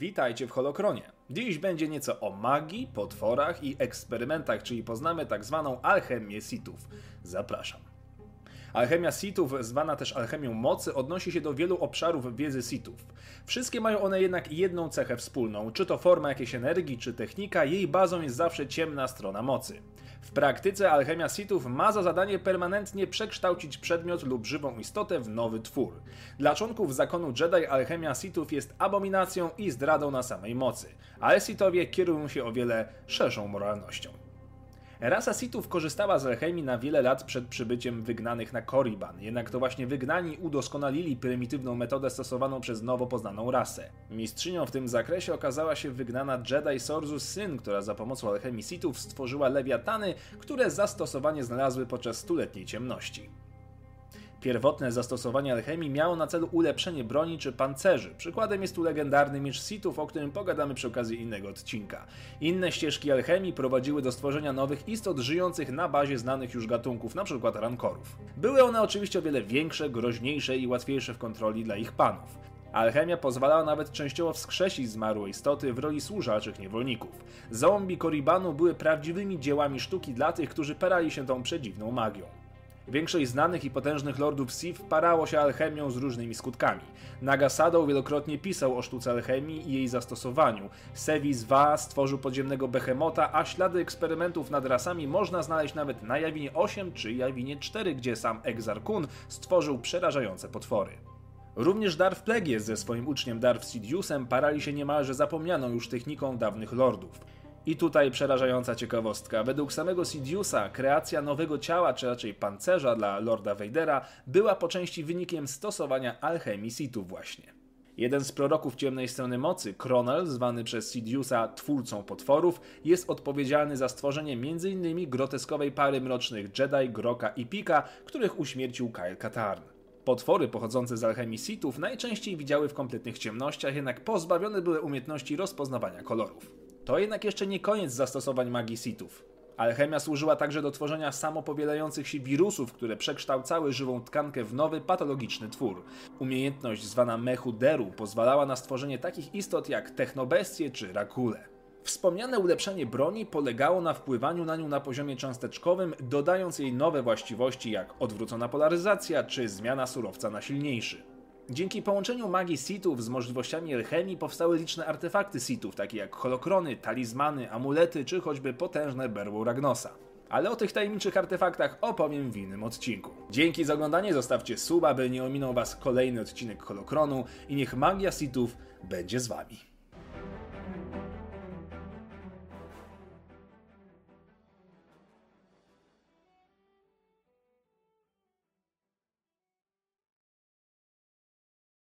Witajcie w Holokronie. Dziś będzie nieco o magii, potworach i eksperymentach, czyli poznamy tak zwaną alchemię sitów. Zapraszam. Alchemia Sithów, zwana też alchemią mocy, odnosi się do wielu obszarów wiedzy Sithów. Wszystkie mają one jednak jedną cechę wspólną, czy to forma jakiejś energii, czy technika, jej bazą jest zawsze ciemna strona mocy. W praktyce alchemia Sithów ma za zadanie permanentnie przekształcić przedmiot lub żywą istotę w nowy twór. Dla członków zakonu Jedi alchemia Sithów jest abominacją i zdradą na samej mocy, ale Sithowie kierują się o wiele szerszą moralnością. Rasa Sithów korzystała z alchemii na wiele lat przed przybyciem wygnanych na Korriban, jednak to właśnie wygnani udoskonalili prymitywną metodę stosowaną przez nowo poznaną rasę. Mistrzynią w tym zakresie okazała się wygnana Jedi Sorzus Syn, która za pomocą alchemii Sithów stworzyła lewiatany, które zastosowanie znalazły podczas stuletniej ciemności. Pierwotne zastosowanie alchemii miało na celu ulepszenie broni czy pancerzy. Przykładem jest tu legendarny miecz Sithów, o którym pogadamy przy okazji innego odcinka. Inne ścieżki alchemii prowadziły do stworzenia nowych istot żyjących na bazie znanych już gatunków, np. rankorów. Były one oczywiście o wiele większe, groźniejsze i łatwiejsze w kontroli dla ich panów. Alchemia pozwalała nawet częściowo wskrzesić zmarłe istoty w roli służaczych niewolników. Zombie Koribanu były prawdziwymi dziełami sztuki dla tych, którzy parali się tą przedziwną magią. Większość znanych i potężnych lordów Sith parało się alchemią z różnymi skutkami. Nagasado wielokrotnie pisał o sztuce alchemii i jej zastosowaniu. Sevis Va stworzył podziemnego behemota, a ślady eksperymentów nad rasami można znaleźć nawet na Jawinie 8 czy Jawinie 4, gdzie sam Exar Kun stworzył przerażające potwory. Również Darth Plagueis ze swoim uczniem Darth Sidiousem parali się niemalże zapomnianą już techniką dawnych lordów. I tutaj przerażająca ciekawostka. Według samego Sidiousa kreacja nowego ciała, czy raczej pancerza dla Lorda Vadera była po części wynikiem stosowania alchemii Sithów właśnie. Jeden z proroków ciemnej strony mocy, Kronel, zwany przez Sidiousa twórcą potworów, jest odpowiedzialny za stworzenie m.in. groteskowej pary mrocznych Jedi, Groka i Pika, których uśmiercił Kyle Katarn. Potwory pochodzące z alchemii Sithów najczęściej widziały w kompletnych ciemnościach, jednak pozbawione były umiejętności rozpoznawania kolorów. To jednak jeszcze nie koniec zastosowań magii Sithów. Alchemia służyła także do tworzenia samopowielających się wirusów, które przekształcały żywą tkankę w nowy, patologiczny twór. Umiejętność zwana Mechuderu pozwalała na stworzenie takich istot jak technobestie czy rakule. Wspomniane ulepszenie broni polegało na wpływaniu na nią na poziomie cząsteczkowym, dodając jej nowe właściwości jak odwrócona polaryzacja czy zmiana surowca na silniejszy. Dzięki połączeniu magii Sithów z możliwościami alchemii powstały liczne artefakty Sithów, takie jak holokrony, talizmany, amulety czy choćby potężne berło Ragnosa. Ale o tych tajemniczych artefaktach opowiem w innym odcinku. Dzięki za oglądanie, zostawcie suba, by nie ominął Was kolejny odcinek holokronu i niech magia Sithów będzie z Wami.